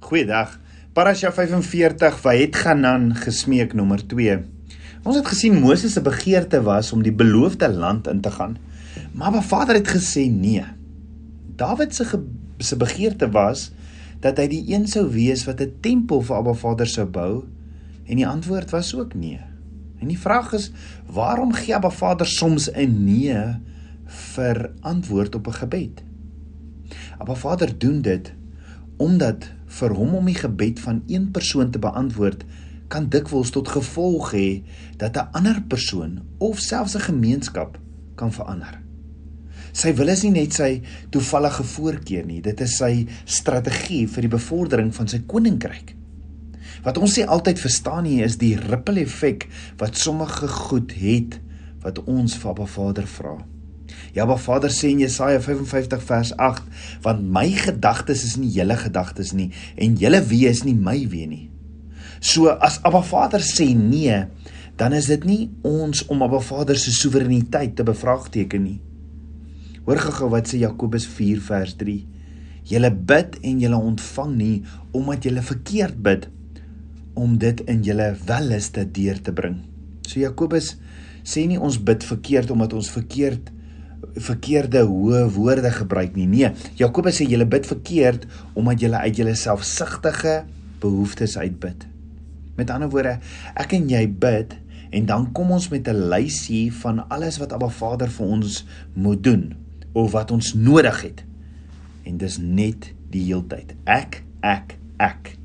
Goeiedag. Parasha 45 wat Ganan gesmeek nommer 2. Ons het gesien Moses se begeerte was om die beloofde land in te gaan. Maar Abba Vader het gesê nee. Dawid se se begeerte was dat hy die een sou wees wat 'n tempel vir Abba Vader sou bou en die antwoord was ook nee. En die vraag is waarom gee Abba Vader soms 'n nee vir antwoord op 'n gebed? Abba Vader doen dit omdat vir hom om die gebed van een persoon te beantwoord kan dikwels tot gevolg hê dat 'n ander persoon of selfs 'n gemeenskap kan verander. Sy wil is nie net sy toevallige voorkeur nie, dit is sy strategie vir die bevordering van sy koninkryk. Wat ons sê altyd verstaan nie is die ripple effek wat sommige goed het wat ons vir Abba Vader vra. Ja, maar Vader sê in Jesaja 55 vers 8, want my gedagtes is nie julle gedagtes nie en julle wee is nie my wee nie. So as Abba Vader sê nee, dan is dit nie ons om Abba Vader se soewereiniteit te bevraagteken nie. Hoor gou wat sê Jakobus 4 vers 3. Julle bid en julle ontvang nie omdat julle verkeerd bid om dit in julle welliste deur te bring. So Jakobus sê nie ons bid verkeerd omdat ons verkeerd verkeerde hoë woorde gebruik nie. Nee, Jakobus sê julle bid verkeerd omdat julle uit julle selfsugtige behoeftes uitbid. Met ander woorde, ek en jy bid en dan kom ons met 'n lysie van alles wat Abba Vader vir ons moet doen of wat ons nodig het. En dis net die heeltyd. Ek, ek, ek.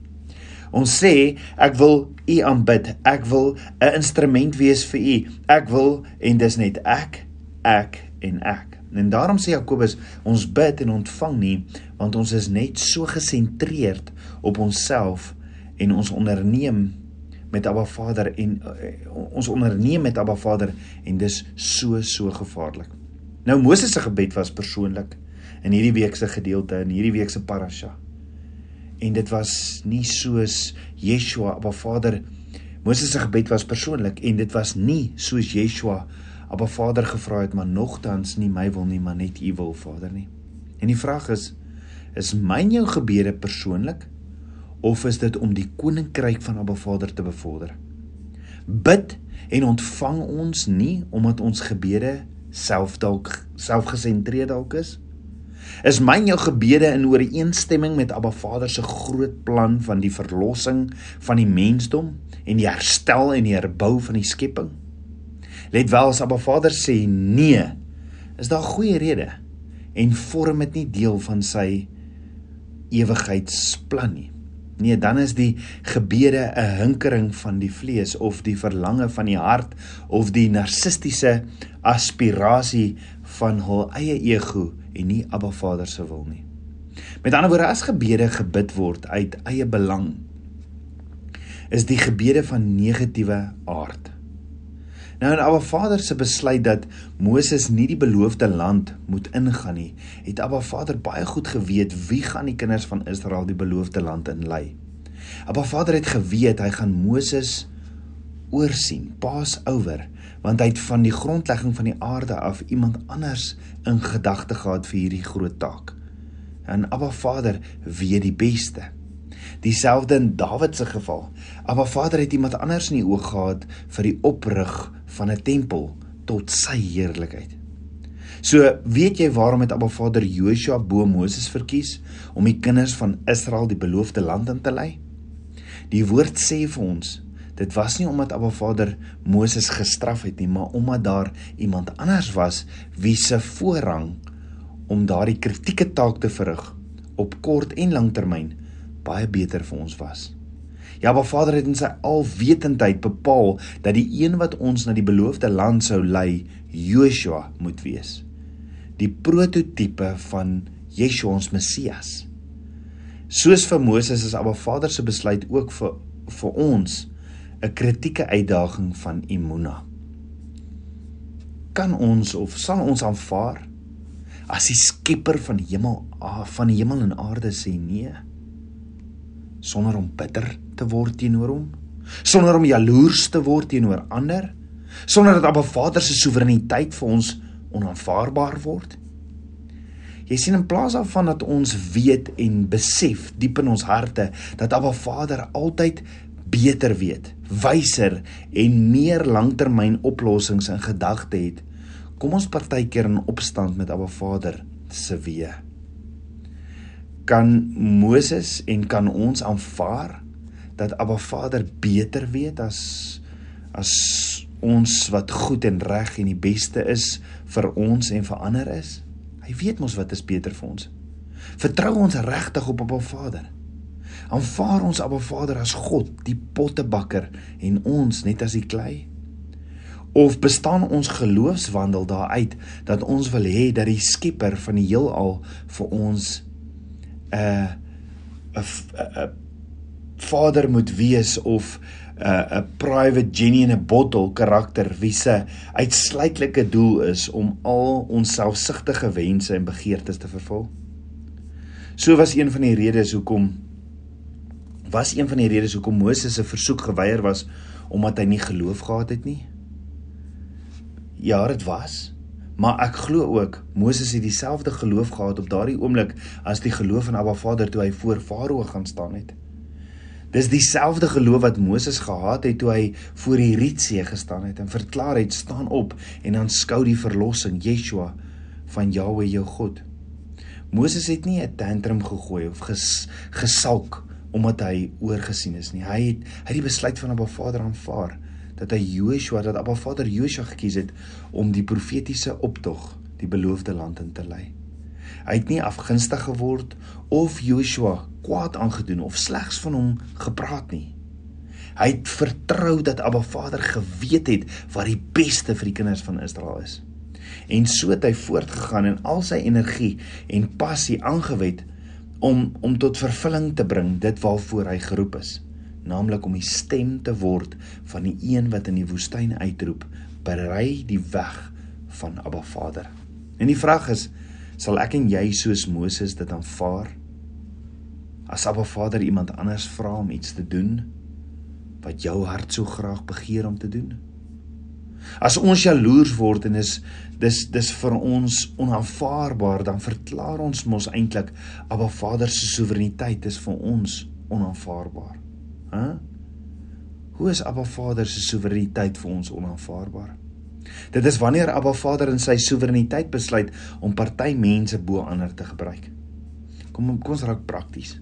Ons sê ek wil U aanbid. Ek wil 'n instrument wees vir U. Ek wil en dis net ek, ek en ek. En daarom sê Jakobus, ons bid en ontvang nie want ons is net so gesentreerd op onsself en ons onderneem met Abba Vader en uh, ons onderneem met Abba Vader en dis so so gevaarlik. Nou Moses se gebed was persoonlik in hierdie week se gedeelte in hierdie week se parasha. En dit was nie soos Yeshua Abba Vader Moses se gebed was persoonlik en dit was nie soos Yeshua Abba Vader gevra het, maar nogtans nie my wil nie, maar net U wil, Vader nie. En die vraag is, is myn jou gebede persoonlik of is dit om die koninkryk van Abba Vader te bevorder? Bid en ontvang ons nie omdat ons gebede self dalk selfgesentreerd dalk is? Is myn jou gebede in ooreenstemming met Abba Vader se groot plan van die verlossing van die mensdom en die herstel en die herbou van die skepping? Let wel as Abba Vader sê nee, is daar goeie rede en vorm dit nie deel van sy ewigheidsplan nie. Nee, dan is die gebede 'n hinkering van die vlees of die verlange van die hart of die narcistiese aspirasie van hul eie ego en nie Abba Vader se wil nie. Met ander woorde, as gebede gebid word uit eie belang, is die gebede van negatiewe aard. Nou en Abba Vader se besluit dat Moses nie die beloofde land moet ingaan nie, het Abba Vader baie goed geweet wie gaan die kinders van Israel die beloofde land inlei. Abba Vader het geweet hy gaan Moses oorsien, pas oor, want hy het van die grondlegging van die aarde af iemand anders in gedagte gehad vir hierdie groot taak. En Abba Vader weet die beste. Dieselfde in Dawid se geval. Abba Vader het iemand anders in die oog gehad vir die oprig van 'n tempel tot sy heerlikheid. So, weet jy waarom het Abba Vader Joshua bo Moses verkies om die kinders van Israel die beloofde land in te lei? Die woord sê vir ons, dit was nie omdat Abba Vader Moses gestraf het nie, maar omdat daar iemand anders was wie se voorrang om daardie kritieke taak te verrig op kort en lang termyn baie beter vir ons was. Ja, maar Vader het in sy alwetendheid bepaal dat die een wat ons na die beloofde land sou lei, Joshua moet wees. Die prototipe van Yeshua ons Messias. Soos vir Moses is Abba Vader se besluit ook vir vir ons 'n kritieke uitdaging van Imuna. Kan ons of sal ons aanvaar as die skepper van hemel van die hemel en aarde sê nee? Sonder om bitter te word teenoor hom, sonder om jaloers te word teenoor ander, sonder dat Abba Vader se soewereiniteit vir ons onaanvaarbaar word. Jy sien in plaas daarvan dat ons weet en besef diep in ons harte dat Abba Vader altyd beter weet, wyser en meer langtermyn oplossings in gedagte het, kom ons partykeer in opstand met Abba Vader se weë. Kan Moses en kan ons aanvaar dat Abba Vader beter weet as as ons wat goed en reg en die beste is vir ons en vir ander is? Hy weet mos wat is beter vir ons. Vertrou ons regtig op Abba Vader. Aanvaar ons Abba Vader as God, die pottebakker en ons net as die klei? Of bestaan ons geloofswandel daaruit dat ons wil hê dat die Skepper van die heelal vir ons 'n 'n 'n Vader moet wees of 'n uh, 'n private genie in 'n bottel karakter wie se uitsluitlike doel is om al ons selfsugtige wense en begeertes te vervul. So was een van die redes hoekom was een van die redes hoekom Moses se versoek geweier was omdat hy nie geloof gehad het nie. Ja, dit was. Maar ek glo ook Moses het dieselfde geloof gehad op daardie oomblik as die geloof van Abba Vader toe hy voor Farao gaan staan het. Dis dieselfde geloof wat Moses gehad het toe hy voor die Rietsee gestaan het en verklaar het: "Staan op en aanskou die verlossing, Yeshua van Jahweh jou God." Moses het nie 'n tantrum gegooi of ges, gesalk omdat hy oorgesien is nie. Hy het hy het die besluit van Abba Vader aanvaar dat hy Joshua, dat Abba Vader Joshua gekies het om die profetiese optog die beloofde land in te lei. Hy het nie afgunstig geword of Joshua kwaad aangedoen of slegs van hom gepraat nie. Hy het vertrou dat Abba Vader geweet het wat die beste vir die kinders van Israel is. En so het hy voortgegaan en al sy energie en passie aangewend om om tot vervulling te bring dit waarvoor hy geroep is, naamlik om die stem te word van die een wat in die woestyn uitroep, berei die weg van Abba Vader. En die vraag is, sal ek en jy soos Moses dit aanvaar? As Abba Vader iemand anders vra om iets te doen wat jou hart so graag begeer om te doen? As ons jaloers word en is dis dis vir ons onaanvaarbaar, dan verklaar ons mos eintlik Abba Vader se soewereiniteit is vir ons onaanvaarbaar. Hæ? Huh? Hoe is Abba Vader se soewereiniteit vir ons onaanvaarbaar? Dit is wanneer Abba Vader in sy soewereiniteit besluit om party mense bo ander te gebruik. Kom kom ons raak prakties.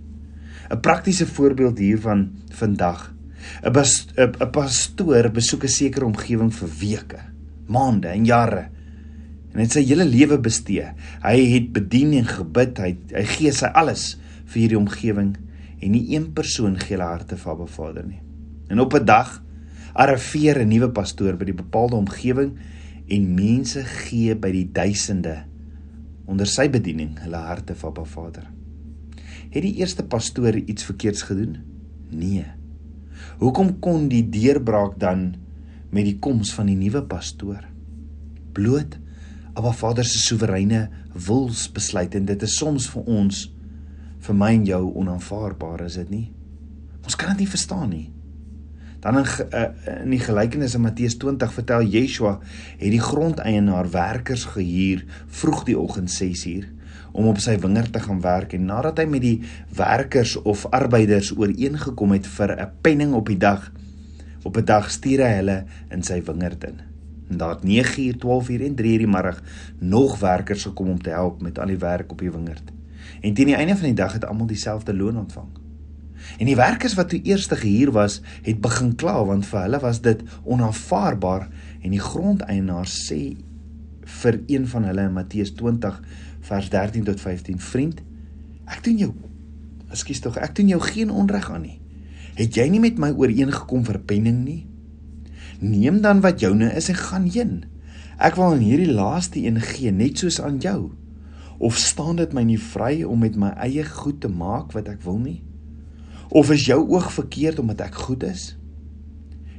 'n Praktiese voorbeeld hiervan vandag. 'n 'n pastoor besoek 'n sekere omgewing vir weke, maande en jare en het sy hele lewe bestee. Hy het bedien en gebid, hy hy gee sy alles vir hierdie omgewing en nie een persoon gee hulle harte vir Abba Vader nie. En op 'n dag arriveer 'n nuwe pastoor by die bepaalde omgewing en mense gee by die duisende onder sy bediening hulle harte vir Abba Vader. Het die eerste pastoor iets verkeerds gedoen? Nee. Hoekom kon die deurbraak dan met die koms van die nuwe pastoor? Bloot Abba Vader se soewereine wilsbesluit en dit is soms vir ons vir my en jou onaanvaarbaar, is dit nie? Ons kan dit nie verstaan nie. Dan in uh, in die gelykenis in Matteus 20 vertel Yeshua het die grondeienaar werkers gehuur vroeg die oggend 6uur om op sy wingerd te gaan werk en nadat hy met die werkers of arbeiders ooreengekom het vir 'n penning op die dag op 'n dag stuur hy hulle in sy wingerd in. En daar het 9uur, 12uur en 3uur die middag nog werkers gekom om te help met al die werk op die wingerd. En teen die einde van die dag het almal dieselfde loon ontvang. En die werkers wat toe eers gehuur was, het begin kla want vir hulle was dit onaanvaarbaar en die grondeienaar sê vir een van hulle in Matteus 20 vers 13 tot 15: "Vriend, ek doen jou Ekskuus tog, ek doen jou geen onreg aan nie. Het jy nie met my ooreengekom vir penning nie? Neem dan wat joune is en gaan heen. Ek wil aan hierdie laaste een gee, net soos aan jou. Of staan dit my nie vry om met my eie goed te maak wat ek wil nie?" Of is jou oog verkeerd omdat ek goed is?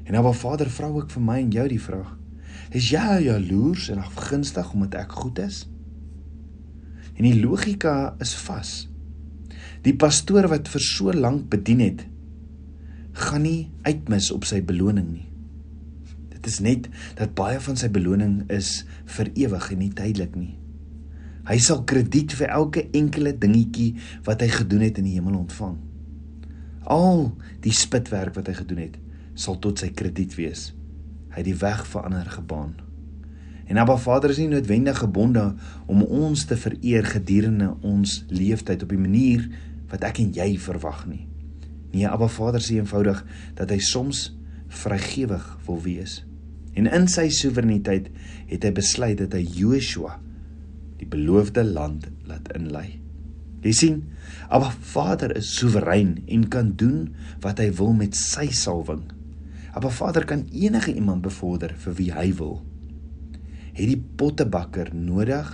En nou, Vader, vra ook vir my en jou die vraag: Is jy jaloers en afgunstig omdat ek goed is? En die logika is vas. Die pastoor wat vir so lank bedien het, gaan nie uitmis op sy beloning nie. Dit is net dat baie van sy beloning is vir ewig en nie tydelik nie. Hy sal krediet vir elke enkele dingetjie wat hy gedoen het in die hemel ontvang. Al die spitwerk wat hy gedoen het, sal tot sy krediet wees. Hy het die weg vir ander gebaan. En Abba Vader is nie noodwendig gebonde om ons te vereer gedurende ons leeftyd op die manier wat ek en jy verwag nie. Nee, Abba Vader sê eenvoudig dat hy soms vrygewig wil wees. En in sy soewereiniteit het hy besluit dat hy Joshua die beloofde land laat inlei. Jy sien, Abba Vader is soewerein en kan doen wat hy wil met sy salwing. Abba Vader kan enige iemand bevorder vir wie hy wil. Het die pottebakker nodig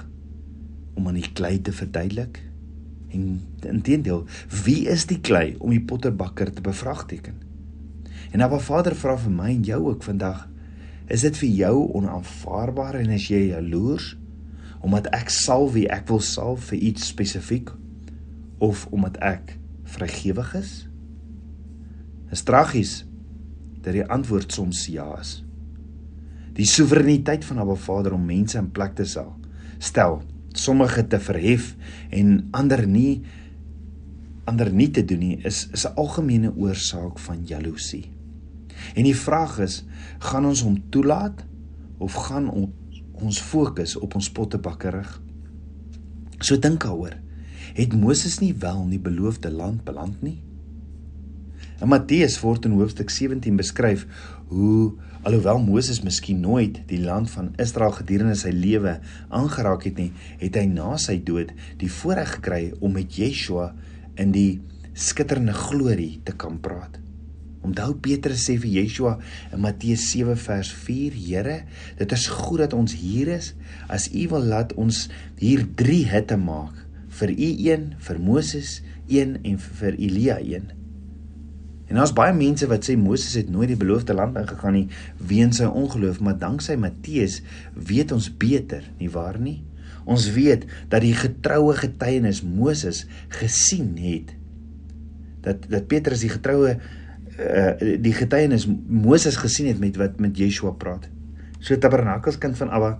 om aan die klei te verduidelik? En intedeel, wie is die klei om die potterbakker te bevraagteken? En Abba Vader vra vir my en jou ook vandag, is dit vir jou onaanvaarbaar en as jy jaloers omdat ek sal wie ek wil sal vir iets spesifiek of omdat ek vrygewig is? Is tragies dat die antwoord soms ja is. Die soewereiniteit van Abba Vader om mense in plek te sal stel sommige te verhef en ander nie ander nie te doen nie is is 'n algemene oorsaak van jaloesie. En die vraag is, gaan ons hom toelaat of gaan ons ons fokus op ons pottebakkerig? So dink daaroor. Het Moses nie wel in die beloofde land beland nie? In Matteus word in hoofstuk 17 beskryf hoe Alhoewel Moses miskien nooit die land van Israel gedurende sy lewe aangeraak het nie, het hy na sy dood die voorreg gekry om met Yeshua in die skitterende glorie te kan praat. Onthou Petrus sê vir Yeshua in Matteus 7 vers 4: Here, dit is goed dat ons hier is. As U wil laat ons hier 3 hitte maak, vir U een, vir Moses een en vir Elia een. En daar's baie mense wat sê Moses het nooit die beloofde land ingegaan nie weens sy ongeloof, maar danksy Matteus weet ons beter, nie waar nie? Ons weet dat die getroue getuienis Moses gesien het. Dat dat Petrus die getroue uh, die getuienis Moses gesien het met wat met Yeshua praat. So Tabernakels kind van Abba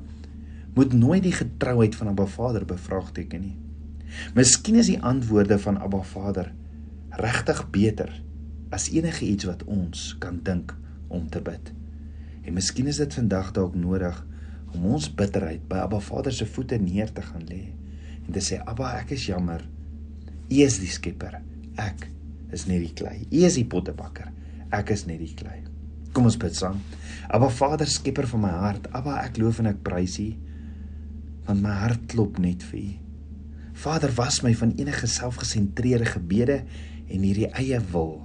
moet nooit die getrouheid van Abba Vader bevraagteken nie. Miskien is die antwoorde van Abba Vader regtig beter as enige iets wat ons kan dink om te bid. En miskien is dit vandag dalk nodig om ons bitterheid by Abba Vader se voete neer te gaan lê en te sê Abba, ek is jammer. U is die skepper. Ek is net die klei. U is die pottebakker. Ek is net die klei. Kom ons bid saam. Abba Vader, skepper van my hart. Abba, ek loof en ek prys U want my hart klop net vir U. Vader, was my van enige selfgesentreerde gebede en hierdie eie wil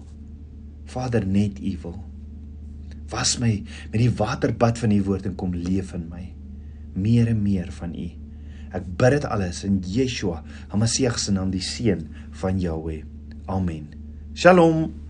Vader net U wil. Was my met die waterbad van U woord en kom leef in my. Meer en meer van U. Ek bid dit alles in Yeshua, Hamasieg se naam, die seun van Jahweh. Amen. שלום.